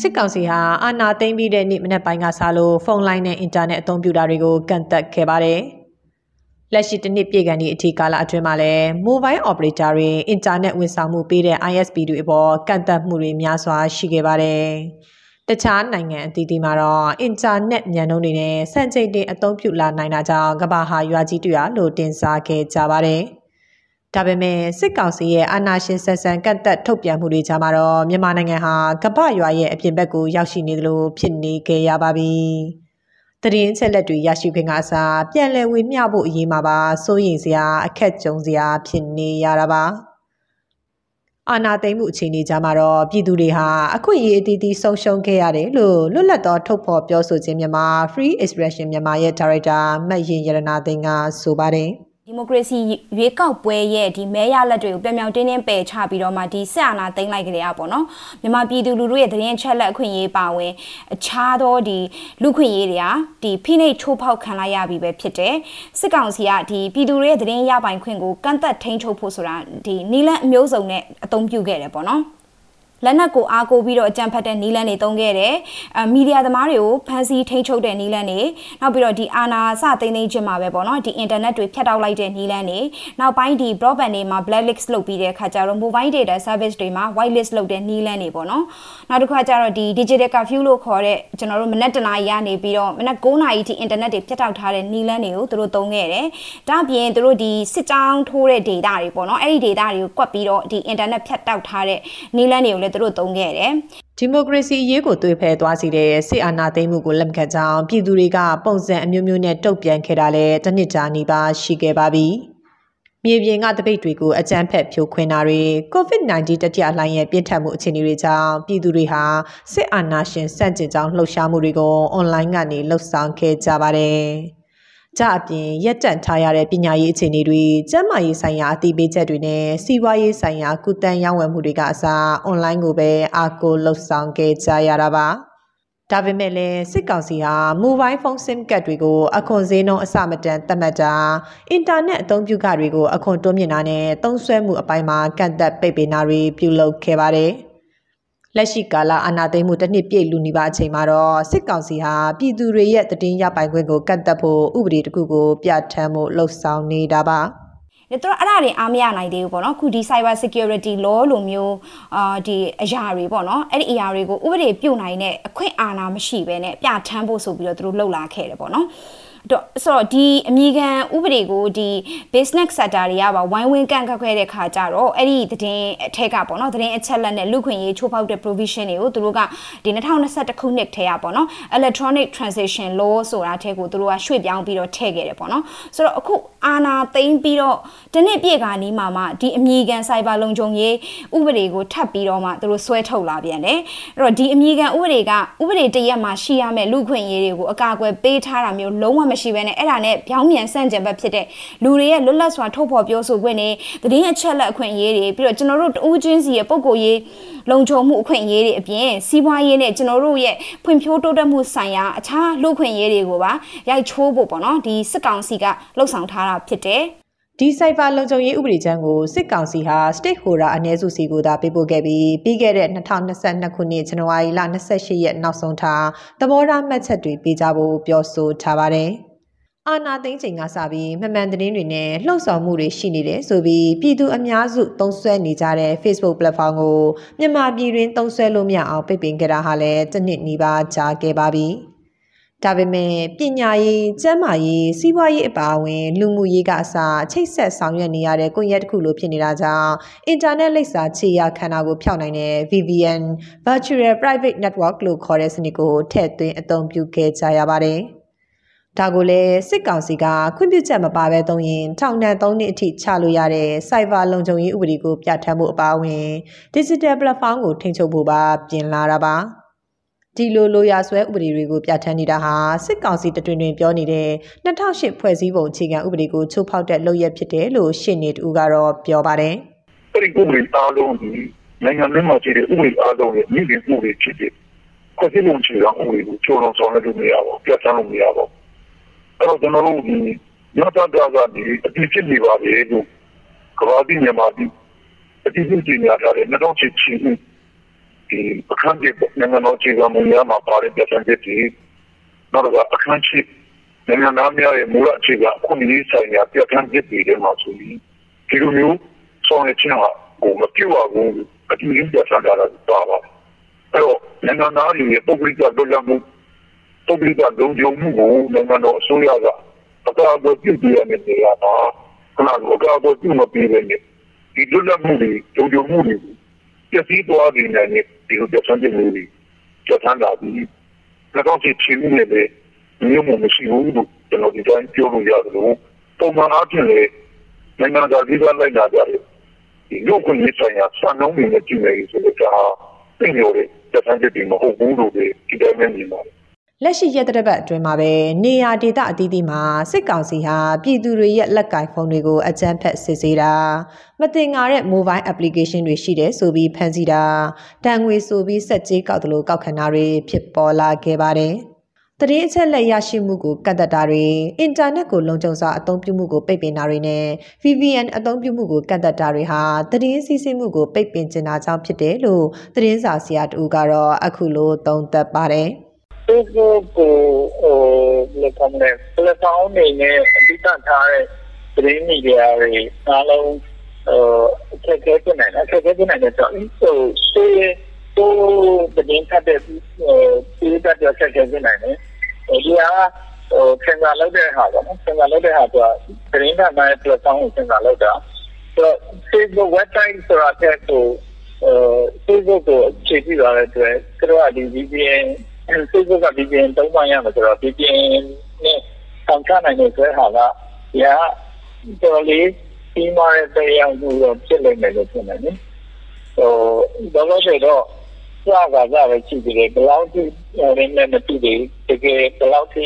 စစ်ကောင်စီဟာအာဏာသိမ်းပြီးတဲ့နေ့မနက်ပိုင်းကစလို့ဖုန်းလိုင်းနဲ့အင်တာနက်အသုံးပြုတာတွေကိုကန့်သတ်ခဲ့ပါတယ်။လက်ရှိတစ်နှစ်ပြည့်ကန်ဒီအထိကာလအတွင်းမှာလည်း mobile operator တွေအင်တာနက်ဝန်ဆောင်မှုပေးတဲ့ ISP တွေအပေါ်ကန့်သတ်မှုတွေများစွာရှိခဲ့ပါတယ်။တခြားနိုင်ငံအသီးသီးမှာတော့အင်တာနက်မြန်နှုန်းတွေနဲ့စံချိန်တင်အသုံးပြုလာနိုင်တာကြောင့်ကမ္ဘာဟာရွာကြီးတူရလို့တင်စားခဲ့ကြပါတယ်။ ဒါပေမဲ့စစ်ကောင်စီရဲ့အာဏာရှင်ဆက်ဆန်ကတ်သက်ထုတ်ပြန်မှုတွေကြားမှာတော့မြန်မာနိုင်ငံဟာကပ္ပရွာရဲ့အပြင်ဘက်ကိုရောက်ရှိနေသလိုဖြစ်နေခဲ့ရပါပြီ။တရင်ချက်လက်တွေရရှိခွင့်ကအစားပြန်လည်ဝေမျှဖို့အရေးမှာပါစိုးရိမ်စရာအခက်ကြုံစရာဖြစ်နေရတာပါ။အာနာသိမ့်မှုအခြေအနေကြားမှာတော့ပြည်သူတွေဟာအခွင့်အရေးအသီးသီးဆုံးရှုံးခဲ့ရတယ်လို့လွတ်လပ်သောထုတ်ဖော်ပြောဆိုခြင်းမြန်မာ Free Expression မြန်မာရဲ့ဒါရိုက်တာမတ်ရင်ရတနာသိန်းကဆိုပါတယ်။ ဒီမိုကရေစီရွေးကောက်ပွဲရဲ့ဒီမဲရလက်တွေကိုပြောင်ပြောင်တင်းတင်းပယ်ချပြီးတော့မှဒီဆက်အာဏာသိမ်းလိုက်ကြရပေါ့နော်မြန်မာပြည်သူလူထုရဲ့သတင်းချက်လက်အခွင့်အရေးပါဝင်အခြားသောဒီလူခွင့်ရေးတွေကဒီဖိနှိပ်ထိုးဖောက်ခံလိုက်ရပြီပဲဖြစ်တယ်စစ်ကောင်စီကဒီပြည်သူတွေရဲ့သတင်းရပိုင်ခွင့်ကိုကန့်သက်ထိန်းချုပ်ဖို့ဆိုတာဒီနီလန်အမျိုးစုံနဲ့အသုံးပြုခဲ့တယ်ပေါ့နော် လက်နက်ကိုအားကိုပြီးတော့အကြံဖတ်တဲ့နီလန်းတွေတုံးခဲ့တယ်။အမီဒီယာသမားတွေကိုဖမ်းဆီးထိန်းချုပ်တဲ့နီလန်းတွေနောက်ပြီးတော့ဒီအာနာစသိသိချင်းမှာပဲပေါ့နော်ဒီအင်တာနက်တွေဖြတ်တောက်လိုက်တဲ့နီလန်းတွေနောက်ပိုင်းဒီ broadband တွေမှာ blacklist လုပ်ပြီးတဲ့အခါကျတော့ mobile data service တွေမှာ whitelist လုပ်တဲ့နီလန်းတွေပေါ့နော်။နောက်တစ်ခါကျတော့ဒီ digital curfew လို့ခေါ်တဲ့ကျွန်တော်တို့မနက်တနာရီကနေပြီးတော့မနက်9နာရီထိအင်တာနက်တွေဖြတ်တောက်ထားတဲ့နီလန်းတွေကိုသူတို့တုံးခဲ့တယ်။ဒါ့အပြင်သူတို့ဒီစစ်ကြောင်းထိုးတဲ့ data တွေပေါ့နော်။အဲ့ဒီ data တွေကိုကွက်ပြီးတော့ဒီ internet ဖြတ်တောက်ထားတဲ့နီလန်းတွေကိုလည်းသူတို့တုံးခဲ့တယ်။ဒီမိုကရေစီအရေးကိုသွေးဖယ်သွားစီတဲ့စစ်အာဏာသိမ်းမှုကိုလက်မခံကြောင်းပြည်သူတွေကပုံစံအမျိုးမျိုးနဲ့တုံ့ပြန်ခဲ့တာလည်းတစ်နှစ်ကြာနေပါရှိခဲ့ပါပြီ။မြေပြင်ကတပိတ်တွေကိုအကြမ်းဖက်ဖြိုခွင်းတာတွေ COVID-19 တတိယလှိုင်းရဲ့ပြင်းထန်မှုအခြေအနေတွေကြောင့်ပြည်သူတွေဟာစစ်အာဏာရှင်စန့်ကျင်ကြောင်းလှုပ်ရှားမှုတွေကိုအွန်လိုင်းကနေလှုပ်ဆောင်ခဲ့ကြပါတယ်။ ကြအပြင်ရက်တန့်ထားရတဲ့ပညာရေးအခြေအနေတွေကျန်းမာရေးဆိုင်ရာအသိပေးချက်တွေနဲ့စီးပွားရေးဆိုင်ရာကုသန်းရောင်းဝယ်မှုတွေကအစားအွန်လိုင်းကိုပဲအားကိုးလှုပ်ဆောင်ခဲ့ကြရတာပါဒါပေမဲ့လည်းစစ်ကောင်စီဟာ mobile phone sim card တွေကိုအခွန်ဈေးနှုန်းအစမတန်သတ်မှတ်တာအင်တာနက်အသုံးပြုခတွေကိုအခွန်တိုးမြင့်တာနဲ့သုံးစွဲမှုအပိုင်းမှာကန့်သက်ပိတ်ပင်တာတွေပြုလုပ်ခဲ့ပါတယ်။ လက်ရှိကာလအာဏာသိမ်းမှုတစ်နှစ်ပြည့်လူနေပါအချိန်မှာတော့စစ်ကောင်စီဟာပြည်သူတွေရဲ့တည်င်းရပိုင်ခွင့်ကိုကတ်သက်ဖို့ဥပဒေတစ်ခုကိုပြဋ္ဌာန်းမှုလှုံ့ဆော်နေတာပါဒါတော့အဲ့ဒါတွေအားမရနိုင်သေးဘူးပေါ့နော်ခုဒီ cyber security law လိုမျိုးအာဒီအရာတွေပေါ့နော်အဲ့ဒီအရာတွေကိုဥပဒေပြုတ်နိုင်တဲ့အခွင့်အာဏာမရှိဘဲနဲ့ပြဋ္ဌာန်းဖို့ဆိုပြီးတော့သူတို့လှုပ်လာခဲ့တယ်ပေါ့နော် တော့ဆိုတော့ဒီအမိခံဥပဒေကိုဒီ business sector တွေကပါဝိုင်းဝန်းကန့်ခတ်ခဲ့တဲ့ခါကျတော့အဲ့ဒီသတင်းအထက်ကပေါ့နော်သတင်းအချက်လက်နဲ့လူခွင့်ရေးချိုးဖောက်တဲ့ provision တွေကိုသူတို့ကဒီ2021ခုနှစ်ထဲကပေါ့နော် electronic transaction law ဆိုတာအထက်ကိုသူတို့ကရွှေ့ပြောင်းပြီးတော့ထည့်ခဲ့တယ်ပေါ့နော်ဆိုတော့အခုအာနာသိမ်းပြီးတော့တနစ်ပြည့်ကနီးမှာမှဒီအမိခံ cyber လုံခြုံရေးဥပဒေကိုထပ်ပြီးတော့မှသူတို့ဆွဲထုတ်လာပြန်တယ်အဲ့တော့ဒီအမိခံဥပဒေကဥပဒေတရက်မှာရှိရမယ့်လူခွင့်ရေးတွေကိုအကာအကွယ်ပေးထားတာမျိုးလုံးဝမမရှိဘဲနဲ့အဲ့ဒါနဲ့ပြောင်းပြန်ဆန့်ကျင်ဘက်ဖြစ်တဲ့လူတွေရဲ့လွတ်လပ်စွာထုတ်ဖော်ပြောဆိုခွင့်တွေသတင်းအချက်လက်အခွင့်အရေးတွေပြီးတော့ကျွန်တော်တို့တဦးချင်းစီရဲ့ပုံကိုယ်ရေးလုံခြုံမှုအခွင့်အရေးတွေအပြင်စီးပွားရေးနဲ့ကျွန်တော်တို့ရဲ့ဖွံ့ဖြိုးတိုးတက်မှုဆိုင်ရာအခြားလူခွင့်ရေးတွေကိုပါရိုက်ချိုးဖို့ပေါ့နော်ဒီစစ်ကောင်စီကလှုံ့ဆော်ထားတာဖြစ်တယ်ဒီစိုက်ဖာလုံခြုံရေးဥပဒေချမ်းကိုစစ်ကောင်စီဟာ stakeholder အ ਨੇ စုစီကိုသာပေးပို့ခဲ့ပြီးပြီးခဲ့တဲ့2022ခုနှစ်ဇန်နဝါရီလ28ရက်နောက်ဆုံးထားသဘောထားမှတ်ချက်တွေပေးကြဖို့ပြောဆိုထားပါတယ်။ အာနာသိန်းချိန်ကစပြီးမမှန်သတင်းတွေနဲ့လှုံ့ဆော်မှုတွေရှိနေတယ်ဆိုပြီးပြည်သူအများစုသုံးစွဲနေကြတဲ့ Facebook platform ကိုမြန်မာပြည်တွင်သုံးစွဲလို့မရအောင်ပိတ်ပင်ကြတာဟာလည်းတစ်နှစ်နီးပါးကြာခဲ့ပါပြီ။ဒါပေမဲ့ပညာရေး၊ကျန်းမာရေး၊စီးပွားရေးအပါအဝင်လူမှုရေးကအစချိတ်ဆက်ဆောင်ရွက်နေရတဲ့ကွန်ရက်တစ်ခုလိုဖြစ်နေတာကြောင့်အင်တာနက်လိပ်စာခြေရာခန္ဓာကိုဖျောက်နိုင်တဲ့ VPN Virtual Private Network လို့ခေါ်တဲ့စနစ်ကိုထည့်သွင်းအသုံးပြုခဲ့ကြရပါတယ်။ ဒါကိုလည်းစစ်ကောင်စီကခွင့်ပြုချက်မပါဘဲသုံးရင်ထောင်ဒဏ်၃နှစ်အထိချလို့ရတဲ့ Cyber လုံခြုံရေးဥပဒေကိုပြဋ္ဌာန်းဖို့အပါအဝင် Digital Platform ကိုထိန်းချုပ်ဖို့ပါပြင်လာတာပါဒီလိုလိုရာဆွဲဥပဒေတွေကိုပြဋ္ဌာန်းနေတာဟာစစ်ကောင်စီတတွင်တွင်ပြောနေတဲ့2008ဖွဲ့စည်းပုံအခြေခံဥပဒေကိုချိုးဖောက်တဲ့လုပ်ရက်ဖြစ်တယ်လို့ရှင်းနေတူကတော့ပြောပါတယ်အဲ့ဒီဥပဒေအားလုံးဒီနိုင်ငံတွင်းမှာရှိတဲ့ဥပဒေအားလုံးရဲ့မြင့်မြတ်မှုတွေဖြစ်တဲ့ခွင့်ပြုမှုချေကဥပဒေကိုကျော်တော်ဆောင်လို့မရပါဘူးပြတ်သားလို့မရပါဘူး အဲ့တော့ကျွန်တော်တို့ဒီညတာတာကနေအတိဖြစ်နေပါလေလို့ကမ္ဘာပြည်မြန်မာပြည်အတိဖြစ်နေကြတဲ့2008ချင်းဒီအခန်းကြီးနိုင်ငံတော်ခြေကမူများမှာပါတဲ့ပြဿနာတွေနောက်တော့အခန်းကြီးနိုင်ငံသားများရဲ့မူလအခြေကအခုနည်းဆိုင်ရာပြဋ္ဌာန်းချက်တွေထဲမှာဆိုပြီးဒီလိုမျိုးဆောင်ရခြင်းဟာဟိုမပြောက်ဘူးအတူတူပြဋ္ဌာန်းတာပါပါအဲ့တော့နိုင်ငံသားတွေရဲ့ပုဂ္ဂလိကလွတ်လပ်မှု ပုဂ္ဂလိကလုံခြုံမှုကိုနိုင်ငံတော်အစိုးရကအကာအကွယ်ပြုပြရမယ့်နေရာမှာခဏကအကာအကွယ်ပြုမပေးဘဲနဲ့ဒီလွတ်လပ်မှုတွေလုံခြုံမှုတွေပြည့်စည်သွားနေတယ်ဒီလိုပြဋ္ဌာန်းချက်မျိုးတွေပြဋ္ဌာန်းတာပြီးတော့ဒီချင်းနေတယ်မျိုးမရှိဘူးလို့ကျွန်တော်ဒီတိုင်းပြောလို့ရတယ်လို့ပုံမှန်အားဖြင့်လေနိုင်ငံသားဒီကလိုက်တာကြတယ်ဒီလူခွင့်ရေးဆိုင်ရာစံနှုန်းတွေနဲ့ကြည့်နေဆိုတော့ပြင်ရတဲ့တန်တဲ့ဒီမဟုတ်ဘူးလို့ဒီတိုင်းနဲ့မြင်ပါတယ် လက်ရှိရက်တစ်ပတ်အတွင်းမှာပဲနေရာဒေသအသီးသီးမှာစစ်ကောင်စီဟာပြည်သူတွေရဲ့လက်ကင်ဖုန်းတွေကိုအကြမ်းဖက်စစ်ဆေးတာမတင်ငါတဲ့ mobile application တွေရှိတယ်ဆိုပြီးဖန်ဆီးတာတန်ငွေဆိုပြီးစက်ကြေးကောက်တယ်လို့ကောက်ခံတာတွေဖြစ်ပေါ်လာခဲ့ပါတယ်။တရင်အချက်လက်ရရှိမှုကိုကန့်သက်တာတွေအင်တာနက်ကိုလုံခြုံစွာအသုံးပြုမှုကိုပိတ်ပင်တာတွေနဲ့ VPN အသုံးပြုမှုကိုကန့်သက်တာတွေဟာတရင်စီစဉ်မှုကိုပိတ်ပင်ကျင်တာကြောင့်ဖြစ်တယ်လို့တရင်စာဆရာတူကတော့အခုလိုသုံးသပ်ပါတယ်။ Facebook ကိုဟိုလက်ခံတဲ့ platform နေနဲ့အဓိကထားတဲ့သတင်းမီဒီယာတွေအားလုံးဟိုအခက်အခဲဖြစ်နိုင်တယ်အခက်အခဲဖြစ်နိုင်တဲ့တော့ဟိုရှေးတိုးသတင်းထပ်တဲ့ဟိုဒီကတည်းကအခက်အခဲဖြစ်နိုင်တယ်ဒီဟာဟိုသင်္ကာလောက်တဲ့ဟာပေါ့နော်သင်္ကာလောက်တဲ့ဟာကသတင်းထပ်တဲ့ platform ကိုသင်္ကာလောက်တာဆိုတော့ Facebook website ဆိုတာတဲ့ဟိုဟို Facebook ကိုခြေပြသွားတဲ့အတွက်သူတို့ကဒီ VPN Facebook က VPN သုံးပါရမယ်ဆိုတော့ VPN နဲ့ဆောင်ချနိုင်တဲ့ဆွဲဟာကဒီဟာတော်လေးပြီးမှတဲ့တရားမှုတော့ဖြစ်လိမ့်မယ်လို့ထင်တယ်နိဟိုတော့လို့ဆိုတော့စာကစားပဲရှိသေးတယ်ဘယ်လောက်ထိရင်းနဲ့မသိသေးတကယ်ဘယ်လောက်ထိ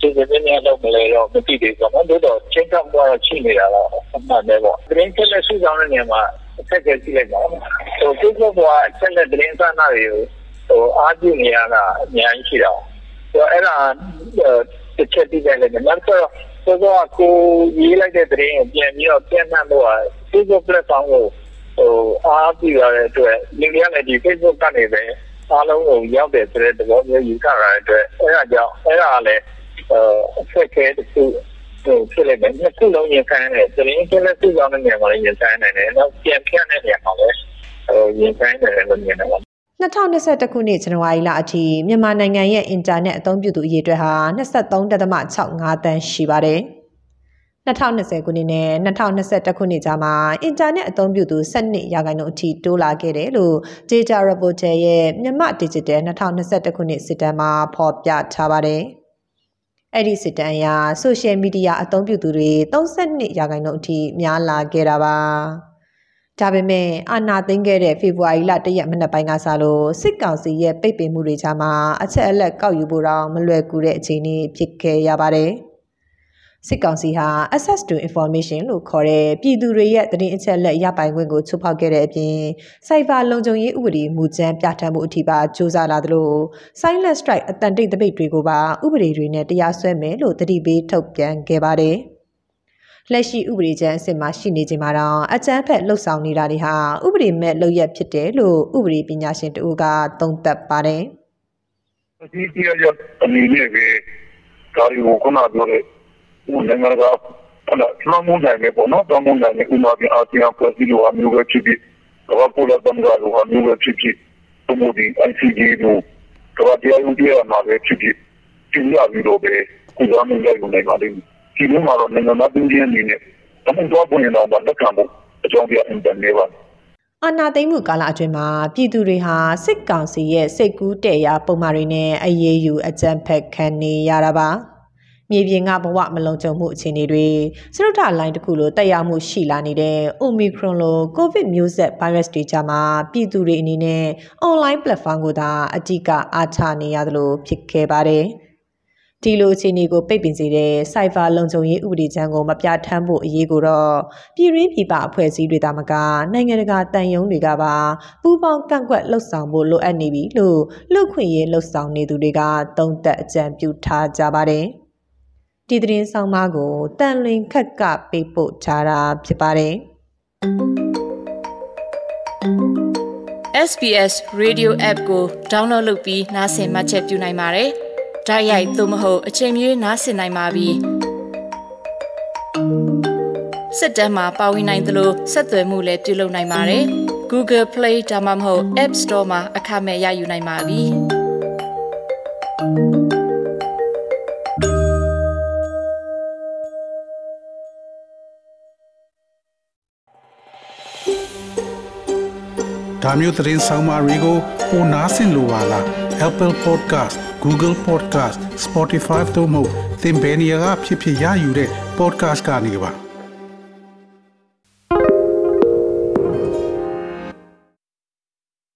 ဒီလိုမျိုးတော့မလဲတော့မသိသေးဘူး။ဒါတော့ချင်းကပ်တော့ရှိနေတာတော့အမှန်ပဲပေါ့။သတင်းချက်လက်စုဆောင်တဲ့နေရာမှာအခက်အခဲရှိလိုက်ပါဘူး။ဟို Facebook ကအချက်လက်သတင်းစာနာတွေကို ဟိုအားပြုနေရတာအများကြီးရှိတော့ဆိုတော့အဲ့ဒါတစ်ချက်တိကျလည်းနောက်ဆိုတော့ကိုရေးလိုက်တဲ့သတင်းကိုပြန်ပြီးတော့ပြန်နှံ့လို့ Facebook platform ကိုဟိုအားပြုရတဲ့အတွက်လူတွေကလည်းဒီ Facebook ကနေပဲအားလုံးကိုရောက်တယ်ဆိုတဲ့သဘောမျိုးယူဆရတဲ့အတွက်အဲ့ဒါကြောင့်အဲ့ဒါလည်းအခက်အခဲတစ်ခုဟိုဖြစ်လိုက်တယ်နှစ်ခုလုံးရင်ဆိုင်တယ်သတင်းချက်လက်စုဆောင်တဲ့နေရာမှာရင်ဆိုင်နိုင်တယ်နောက်ပြန်ဖြတ်တဲ့နေရာမှာလည်းဟိုရင်ဆိုင်တယ်လို့မြင်တယ်ပါ 2021ခုနှစ်ဇန်နဝါရီလအထိမြန်မာနိုင်ငံရဲ့အင်တာနက်အသုံးပြုသူအရေအတွက်ဟာ23.65တန်းရှိပါတယ်။2020ခုနှစ်နဲ့2021ခုနှစ်ကြားမှာအင်တာနက်အသုံးပြုသူ12ရာခိုင်နှုန်းအထိတိုးလာခဲ့တယ်လို့ Data Reporter ရဲ့မြန်မာ Digital 2021ခုနှစ်စစ်တမ်းမှာဖော်ပြထားပါတယ်။အဲ့ဒီစစ်တမ်းအရ social media အသုံးပြုသူတွေ32ရာခိုင်နှုန်းအထိများလာခဲ့တာပါ။ ဒါပေမဲ့အာဏာသိမ်းခဲ့တဲ့ဖေဖော်ဝါရီလ၁ရက်မနက်ပိုင်းကစလို့စစ်ကောင်စီရဲ့ပိတ်ပင်မှုတွေကြားမှာအချက်အလက်ကောက်ယူဖို့တော့မလွယ်ကူတဲ့အခြေအနေဖြစ်ခဲ့ရပါတယ်။စစ်ကောင်စီဟာ access to information လို့ခေါ်တဲ့ပြည်သူတွေရဲ့သတင်းအချက်အလက်ရပိုင်ခွင့်ကိုချိုးဖောက်ခဲ့တဲ့အပြင် cyber လုံခြုံရေးဥပဒေမူကြမ်းပြဋ္ဌာန်းမှုအထိပါစ조사လာသလို silent strike အတန်တိတ်တပိတ်တွေကိုပါဥပဒေတွေနဲ့တရားစွဲမယ်လို့တတိပေးထုတ်ပြန်ခဲ့ပါတယ်။ လက်ရှိဥပဒေချမ်းအစစ်မှာရှိနေချိန်မှာတော့အကြမ်းဖက်လှုပ်ဆောင်နေတာတွေဟာဥပဒေမဲ့လုပ်ရက်ဖြစ်တယ်လို့ဥပဒေပညာရှင်တူကသုံးသပ်ပါတယ်။ဒီတရားရအနေနဲ့ပဲကာရီကိုခုနပြောတဲ့ဦးနိုင်ငံကဟလာထမမုန်နိုင်ပဲပေါ့နော်တမုန်နိုင်ဥမာပြအာဆီယံဖွဲ့စည်းလို့အမျိုးပဲဖြစ်ဖြစ်ကမ္ဘာပေါ်လာတမ်းကလို့အမျိုးပဲဖြစ်ဖြစ်သူတို့ဒီ ICJ တို့ကမ္ဘာတရားဥပဒေမှာပဲဖြစ်ဖြစ်ကျင်းရပြီးတော့ပဲကုသမှုလုပ်နိုင်ပါလိမ့်မယ်။ ဒီလိုမှတော့နိုင်ငံသားပြည်အနေနဲ့တမန်တော်ပုံရင်တော့လက်ခံဖို့အကြောင်းပြအင်တာနက်ပါအာနာသိမ့်မှုကာလအတွင်းမှာပြည်သူတွေဟာစစ်ကောင်စီရဲ့စိတ်ကူးတဲ့ရာပုံမှန်တွေနဲ့အရေးယူအကြမ်းဖက်ခံနေရတာပါမြေပြင်ကဘဝမလုံခြုံမှုအခြေအနေတွေစရုပ်ထလိုင်းတစ်ခုလိုတက်ရောက်မှုရှိလာနေတဲ့ Omicron လို COVID မျိုးဆက် virus တွေကြမှာပြည်သူတွေအနေနဲ့ online platform ကိုသာအဓိကအားချနေရသလိုဖြစ်ခဲ့ပါတယ်။ ဒီလိုအခြေအနေကိုပိတ်ပင်စေတဲ့ cyber လုံခြုံရေးဥပဒေချမ်းကိုမပြဋ္ဌာန်းဖို့အရေးကိုတော့ပြည်ရင်းပြည်ပအဖွဲ့အစည်းတွေသာမကနိုင်ငံတကာတန်ယုံတွေကပါပူးပေါင်းကန့်ကွက်လှုပ်ဆောင်ဖို့လိုအပ်နေပြီလို့လူခွင့်ရေးလှုပ်ဆောင်နေသူတွေကသုံးသပ်အကြံပြုထားကြပါတယ်။ဒီသတင်းဆောင်မကိုတန်လွင်ခက်ကပေးပို့ထားတာဖြစ်ပါတယ် SBS Radio App ကို download လုပ်ပြီးနားဆင်မှတ်ချက်ပြုနိုင်ပါတယ်။ ဓာတ်ရိုက်သို့မဟုတ်အချိန်မီနားဆင်နိုင်ပါပြီ။စစ်တမ်းမှာပါဝင်နိုင်သလိုဆက်သွယ်မှုလည်းပြုလုပ်နိုင်ပါတယ်။ Google Play ဒါမှမဟုတ် App Store မှာအခမဲ့ရယူနိုင်ပါပြီ။။ဒါမျိုးသတင်းဆောင်မတွေကိုပိုနားဆင်လိုပါလား Apple Podcast Google Podcast Spotify တို့မှာသင်ပင်ရာဖြစ်ဖြစ်ရယူတဲ့ podcast ကနေပါ။